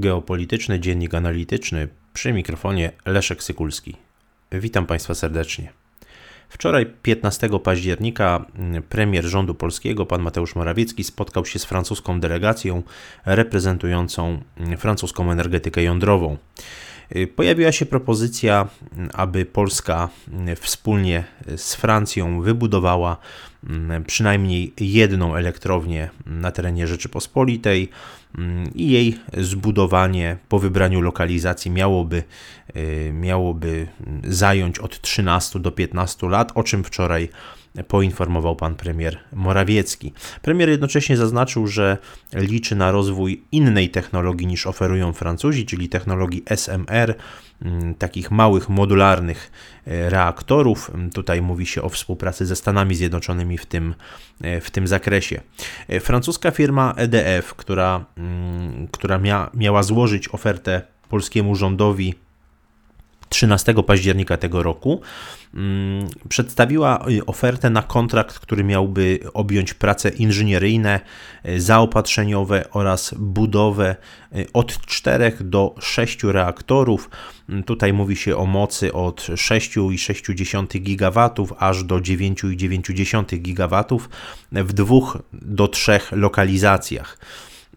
Geopolityczny Dziennik Analityczny przy mikrofonie Leszek Sykulski. Witam Państwa serdecznie. Wczoraj, 15 października, premier rządu polskiego, pan Mateusz Morawiecki, spotkał się z francuską delegacją reprezentującą francuską energetykę jądrową. Pojawiła się propozycja, aby Polska wspólnie z Francją wybudowała przynajmniej jedną elektrownię na terenie Rzeczypospolitej i jej zbudowanie po wybraniu lokalizacji miałoby, miałoby zająć od 13 do 15 lat, o czym wczoraj poinformował pan premier Morawiecki. Premier jednocześnie zaznaczył, że liczy na rozwój innej technologii niż oferują Francuzi, czyli technologii SMR, mm, takich małych modularnych e, reaktorów. Tutaj mówi się o współpracy ze Stanami Zjednoczonymi w tym, e, w tym zakresie. E, francuska firma EDF, która, mm, która mia, miała złożyć ofertę polskiemu rządowi 13 października tego roku mm, przedstawiła y, ofertę na kontrakt, który miałby objąć prace inżynieryjne, y, zaopatrzeniowe oraz budowę y, od 4 do 6 reaktorów. Mm, tutaj mówi się o mocy od 6,6 GW aż do 9,9 GW w dwóch do trzech lokalizacjach.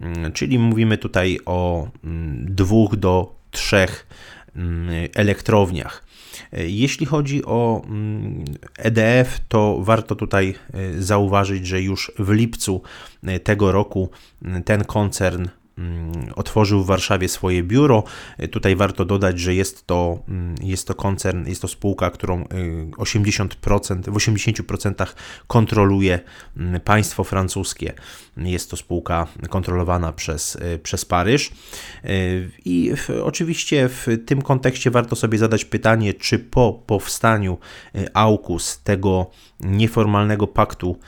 Mm, czyli mówimy tutaj o dwóch do trzech elektrowniach. Jeśli chodzi o EDF, mm, e to warto tutaj e, zauważyć, że już w lipcu e, tego roku ten koncern Mm, otworzył w Warszawie swoje biuro. Tutaj warto dodać, że jest to, mm, jest to koncern, jest to spółka, którą 80%, y, w 80% kontroluje mm, państwo francuskie. Jest to spółka kontrolowana przez, y, przez Paryż. Y, I w, oczywiście w tym kontekście warto sobie zadać pytanie, czy po powstaniu AUKUS, tego nieformalnego paktu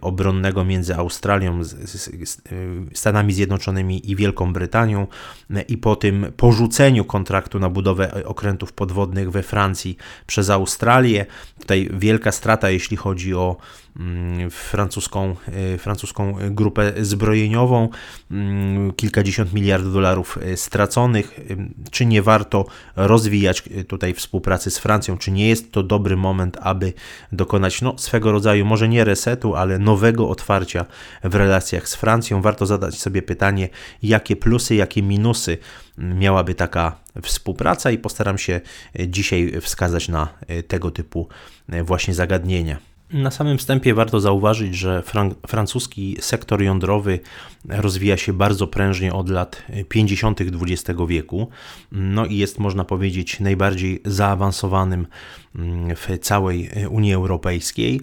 obronnego między Australią, y, Stanami Zjednoczonymi i Wielką Brytanią y, i po tym porzuceniu kontraktu na budowę okrętów podwodnych we Francji przez Australię. Tutaj wielka strata, jeśli chodzi o Mm, francuską, y, francuską grupę zbrojeniową, mm, kilkadziesiąt miliardów dolarów y, straconych. Y, czy nie warto rozwijać tutaj współpracy z Francją? Czy nie jest to dobry moment, aby dokonać no, swego rodzaju, może nie resetu, ale nowego otwarcia w relacjach z Francją? Warto zadać sobie pytanie, jakie plusy, jakie minusy miałaby taka współpraca i postaram się dzisiaj wskazać na tego typu właśnie zagadnienia. Na samym wstępie warto zauważyć, że fran francuski sektor jądrowy rozwija się bardzo prężnie od lat 50. XX wieku, no i jest, można powiedzieć, najbardziej zaawansowanym w całej Unii Europejskiej.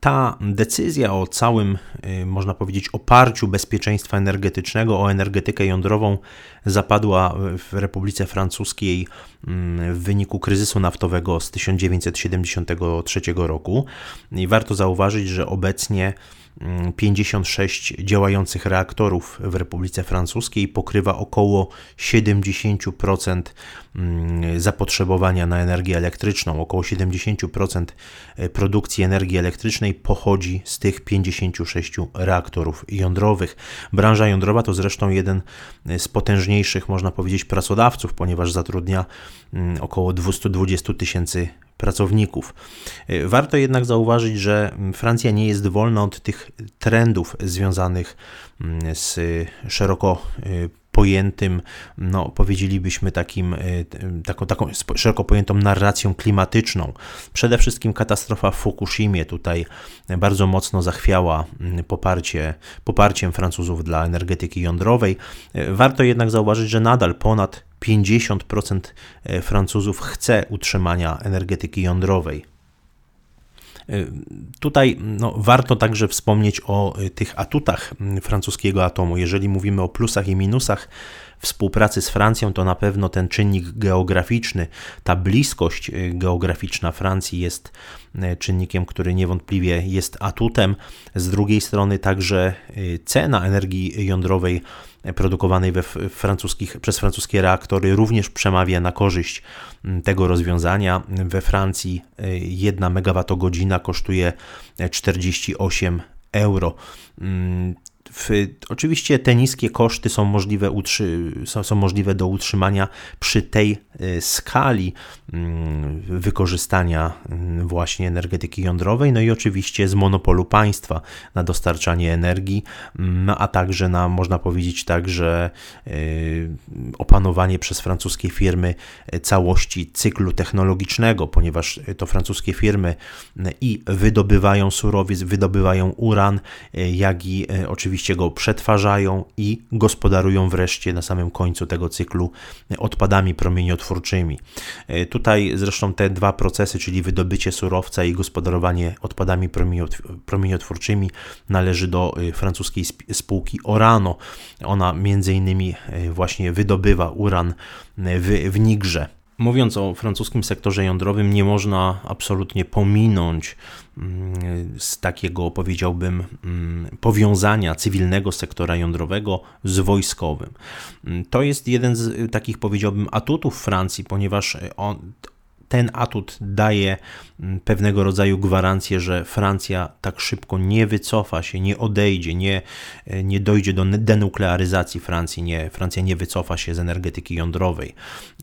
Ta decyzja o całym, y, można powiedzieć, oparciu bezpieczeństwa energetycznego o energetykę jądrową zapadła w Republice Francuskiej mm, w wyniku kryzysu naftowego z 1973 roku. I warto zauważyć, że obecnie 56 mm, działających reaktorów w Republice Francuskiej pokrywa około 70% mm, zapotrzebowania na energię elektryczną. Około 70% e, produkcji energii elektrycznej pochodzi z tych 56 reaktorów jądrowych. Branża jądrowa to zresztą jeden e, z potężniejszych, można powiedzieć, pracodawców, ponieważ zatrudnia mm, około 220 tysięcy pracowników. Y, warto jednak zauważyć, że Francja nie jest wolna od tych trendów związanych mm, z szeroko y, pojętym, no powiedzielibyśmy takim, y, taką, taką szeroko pojętą narracją klimatyczną. Przede wszystkim katastrofa w Fukushimie tutaj bardzo mocno zachwiała mm, poparcie, poparciem Francuzów dla energetyki jądrowej. Warto jednak zauważyć, że nadal ponad 50% e, Francuzów chce utrzymania energetyki jądrowej. E, tutaj no, warto także wspomnieć o e, tych atutach francuskiego atomu. Jeżeli mówimy o plusach i minusach współpracy z Francją, to na pewno ten czynnik geograficzny, ta bliskość geograficzna Francji jest czynnikiem, który niewątpliwie jest atutem. Z drugiej strony także cena energii jądrowej produkowanej we francuskich, przez francuskie reaktory również przemawia na korzyść mm, tego rozwiązania. We Francji 1 y, MWh kosztuje 48 euro. W, oczywiście te niskie koszty są możliwe, utrzy, są, są możliwe do utrzymania przy tej y, skali mm, wykorzystania mm, właśnie energetyki jądrowej, no i oczywiście z monopolu państwa na dostarczanie energii, mm, a także na, można powiedzieć tak, że y, opanowanie przez francuskie firmy całości cyklu technologicznego, ponieważ to francuskie firmy i wydobywają surowiec, wydobywają uran, jak i oczywiście oczywiście go przetwarzają i gospodarują wreszcie na samym końcu tego cyklu odpadami promieniotwórczymi. E, tutaj zresztą te dwa procesy, czyli wydobycie surowca i gospodarowanie odpadami promieniotwórczymi należy do e, francuskiej spółki Orano. Ona między innymi e, właśnie wydobywa uran w, w Nigrze. Mówiąc o francuskim sektorze jądrowym, nie można absolutnie pominąć mm, z takiego, powiedziałbym, mm, powiązania cywilnego sektora jądrowego z wojskowym. Mm, to jest jeden z takich, powiedziałbym, atutów Francji, ponieważ on, ten atut daje mm, pewnego rodzaju gwarancję, że Francja tak szybko nie wycofa się, nie odejdzie, nie, e, nie dojdzie do denuklearyzacji Francji, nie, Francja nie wycofa się z energetyki jądrowej.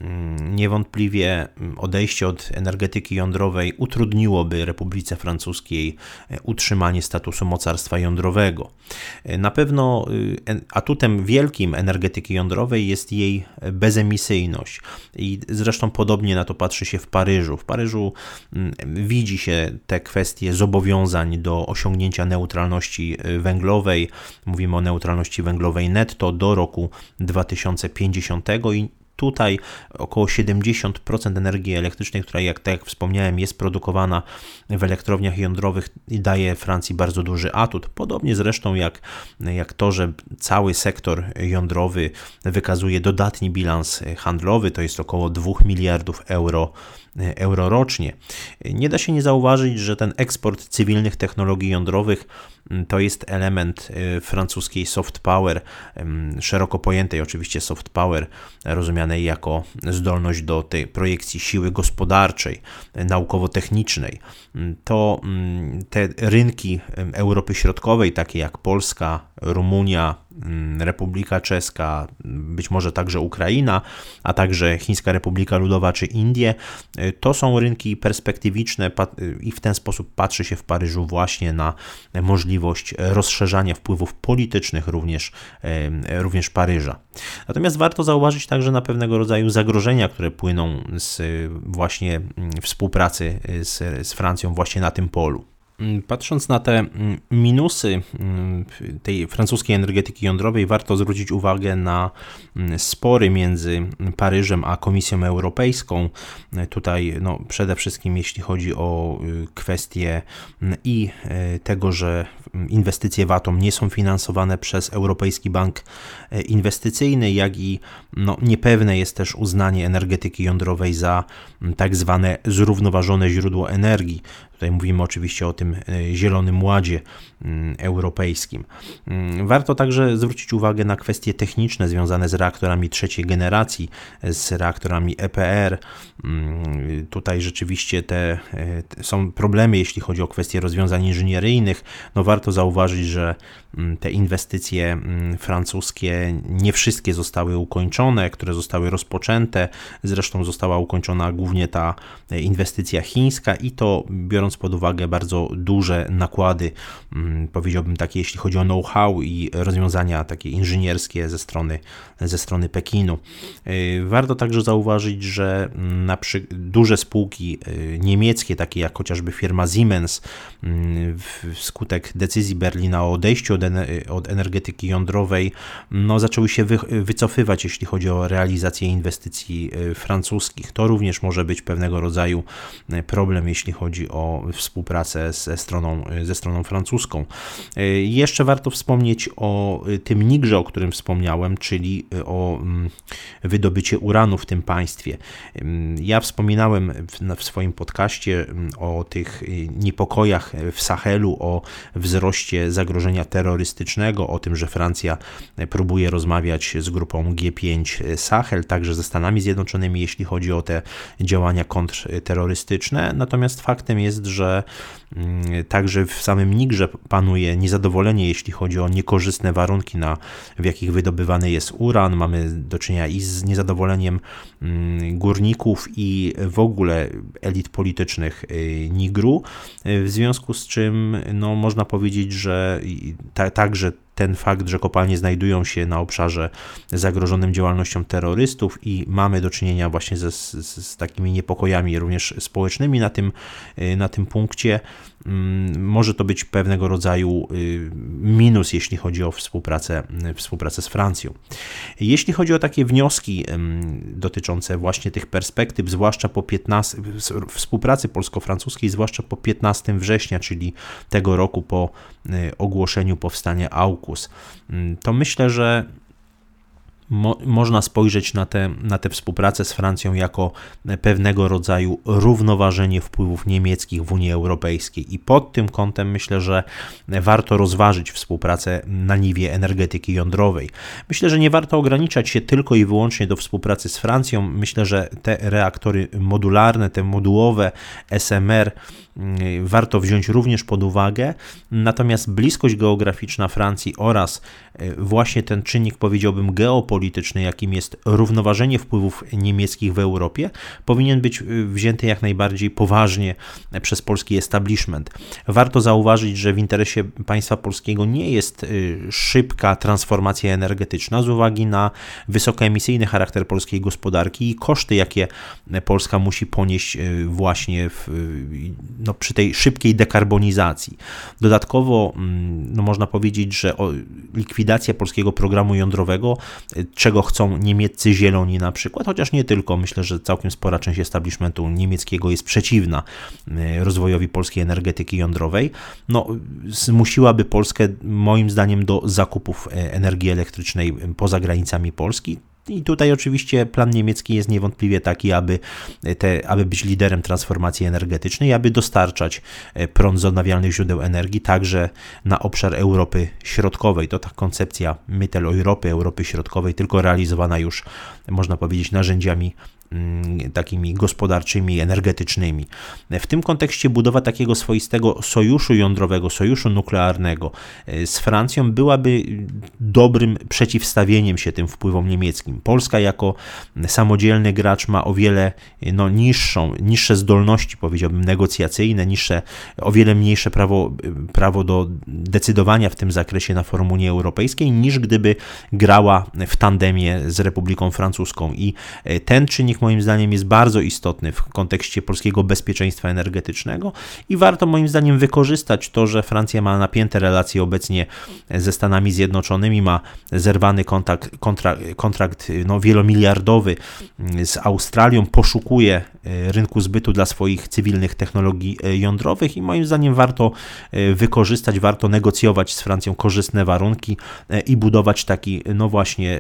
Mm, niewątpliwie mm, odejście od energetyki jądrowej utrudniłoby Republice Francuskiej e, utrzymanie statusu mocarstwa jądrowego. E, na pewno atutem wielkim energetyki jądrowej jest jej bezemisyjność i zresztą podobnie na to patrzy się w Paryżu. W Paryżu mm, widzi się te kwestie zobowiązań do osiągnięcia neutralności y, węglowej. Mówimy o neutralności węglowej netto do roku 2050 i Tutaj około 70% energii elektrycznej, która, jak, tak wspomniałem, jest produkowana w elektrowniach jądrowych daje Francji bardzo duży atut. Podobnie zresztą jak, jak to, że cały sektor jądrowy wykazuje dodatni bilans handlowy, to jest około 2 miliardów euro euro rocznie. Nie da się nie zauważyć, że ten eksport cywilnych technologii jądrowych mm, to jest element y, francuskiej soft power, szeroko pojętej oczywiście soft power, rozumianej jako zdolność do tej projekcji siły gospodarczej, naukowo-technicznej. To te rynki Europy Środkowej, takie jak Polska, Rumunia, Republika Czeska, być może także Ukraina, a także Chińska Republika Ludowa czy Indie, to są rynki perspektywiczne i w ten sposób patrzy się w Paryżu właśnie na możliwość rozszerzania wpływów politycznych również, również Paryża. Natomiast warto zauważyć także na pewnego rodzaju zagrożenia, które płyną z właśnie współpracy z, z Francją właśnie na tym polu. Mm, patrząc na te mm, minusy mm, tej francuskiej energetyki jądrowej, warto zwrócić uwagę na spory między Paryżem a Komisją Europejską. Tutaj no, przede wszystkim jeśli chodzi o y, kwestię i y, tego, że inwestycje w atom nie są finansowane przez Europejski Bank y, Inwestycyjny, jak i no, niepewne jest też uznanie energetyki jądrowej za tak zwane zrównoważone źródło energii. Tutaj mówimy oczywiście o tym e, Zielonym Ładzie europejskim. Warto także zwrócić uwagę na kwestie techniczne związane z reaktorami trzeciej generacji, z reaktorami EPR. Tutaj rzeczywiście te, te są problemy, jeśli chodzi o kwestie rozwiązań inżynieryjnych. No warto zauważyć, że te inwestycje francuskie nie wszystkie zostały ukończone, które zostały rozpoczęte. Zresztą została ukończona głównie ta e, inwestycja chińska i to biorąc pod uwagę bardzo duże nakłady, mm, powiedziałbym takie, jeśli chodzi o know-how i rozwiązania takie inżynierskie ze strony, ze strony Pekinu. Y, warto także zauważyć, że mm, na przy, duże spółki y, niemieckie, takie jak chociażby firma Siemens, mm, wskutek decyzji Berlina o odejściu od, od energetyki jądrowej, no, zaczęły się wy, wycofywać, jeśli chodzi o realizację inwestycji y, francuskich. To również może być pewnego rodzaju problem, jeśli chodzi o współpracę ze stroną, ze stroną francuską. E, jeszcze warto wspomnieć o tym Nigrze, o którym wspomniałem, czyli o mm, wydobycie uranu w tym państwie. Ja wspominałem w, w swoim podcaście mm, o tych niepokojach w Sahelu, o wzroście zagrożenia terrorystycznego, o tym, że Francja próbuje rozmawiać z grupą G5 Sahel, także ze Stanami Zjednoczonymi, jeśli chodzi o te działania kontrterrorystyczne. Natomiast faktem jest, że mm, także w samym Nigrze panuje niezadowolenie, jeśli chodzi o niekorzystne warunki, na, w jakich wydobywany jest uran. Mamy do czynienia i z niezadowoleniem mm, górników i w ogóle elit politycznych y, Nigru, w związku z czym no, można powiedzieć, że ta, także ten fakt, że kopalnie znajdują się na obszarze zagrożonym działalnością terrorystów i mamy do czynienia właśnie ze, z, z takimi niepokojami również społecznymi na tym, y, na tym punkcie, mm, może to być pewnego rodzaju y, minus, jeśli chodzi o współpracę, współpracę z Francją. Jeśli chodzi o takie wnioski dotyczące właśnie tych perspektyw, zwłaszcza po 15, współpracy polsko-francuskiej, zwłaszcza po 15 września, czyli tego roku po y, ogłoszeniu powstania AUK, Mm, to myślę, że mo można spojrzeć na tę na te współpracę z Francją jako pewnego rodzaju równoważenie wpływów niemieckich w Unii Europejskiej. I pod tym kątem myślę, że warto rozważyć współpracę na niwie energetyki jądrowej. Myślę, że nie warto ograniczać się tylko i wyłącznie do współpracy z Francją. Myślę, że te reaktory modularne, te modułowe SMR, Y, warto wziąć również pod uwagę. Natomiast bliskość geograficzna Francji oraz y, właśnie ten czynnik, powiedziałbym, geopolityczny, jakim jest równoważenie wpływów niemieckich w Europie, powinien być y, wzięty jak najbardziej poważnie przez polski establishment. Warto zauważyć, że w interesie państwa polskiego nie jest szybka transformacja energetyczna z uwagi na wysokoemisyjny charakter polskiej gospodarki i koszty, jakie Polska musi ponieść właśnie w no, przy tej szybkiej dekarbonizacji. Dodatkowo mm, no, można powiedzieć, że likwidacja polskiego programu jądrowego, y, czego chcą niemieccy zieloni na przykład, chociaż nie tylko, myślę, że całkiem spora część establishmentu niemieckiego jest przeciwna y, rozwojowi polskiej energetyki jądrowej, no, zmusiłaby Polskę moim zdaniem do zakupów y, energii elektrycznej poza granicami Polski, i tutaj oczywiście plan niemiecki jest niewątpliwie taki, aby, te, aby być liderem transformacji energetycznej, aby dostarczać e, prąd z odnawialnych źródeł energii także na obszar Europy Środkowej. To ta koncepcja Mitteleuropy, Europy Środkowej, tylko realizowana już, można powiedzieć, narzędziami takimi gospodarczymi, energetycznymi. W tym kontekście budowa takiego swoistego sojuszu jądrowego, sojuszu nuklearnego e, z Francją byłaby dobrym przeciwstawieniem się tym wpływom niemieckim. Polska jako samodzielny gracz ma o wiele no, niższą, niższe zdolności, powiedziałbym, negocjacyjne, niższe, o wiele mniejsze prawo, prawo do decydowania w tym zakresie na forum Unii Europejskiej, niż gdyby grała w tandemie z Republiką Francuską. I e, ten czynnik moim zdaniem jest bardzo istotny w kontekście polskiego bezpieczeństwa energetycznego i warto moim zdaniem wykorzystać to, że Francja ma napięte relacje obecnie ze Stanami Zjednoczonymi, ma zerwany kontakt, kontrakt, kontrakt no, wielomiliardowy z Australią, poszukuje rynku zbytu dla swoich cywilnych technologii e, jądrowych i moim zdaniem warto e, wykorzystać, warto negocjować z Francją korzystne warunki i budować taki, no właśnie,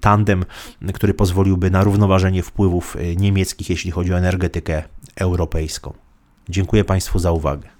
tandem, który pozwoliłby na równoważenie wpływów niemieckich, jeśli chodzi o energetykę europejską. Dziękuję Państwu za uwagę.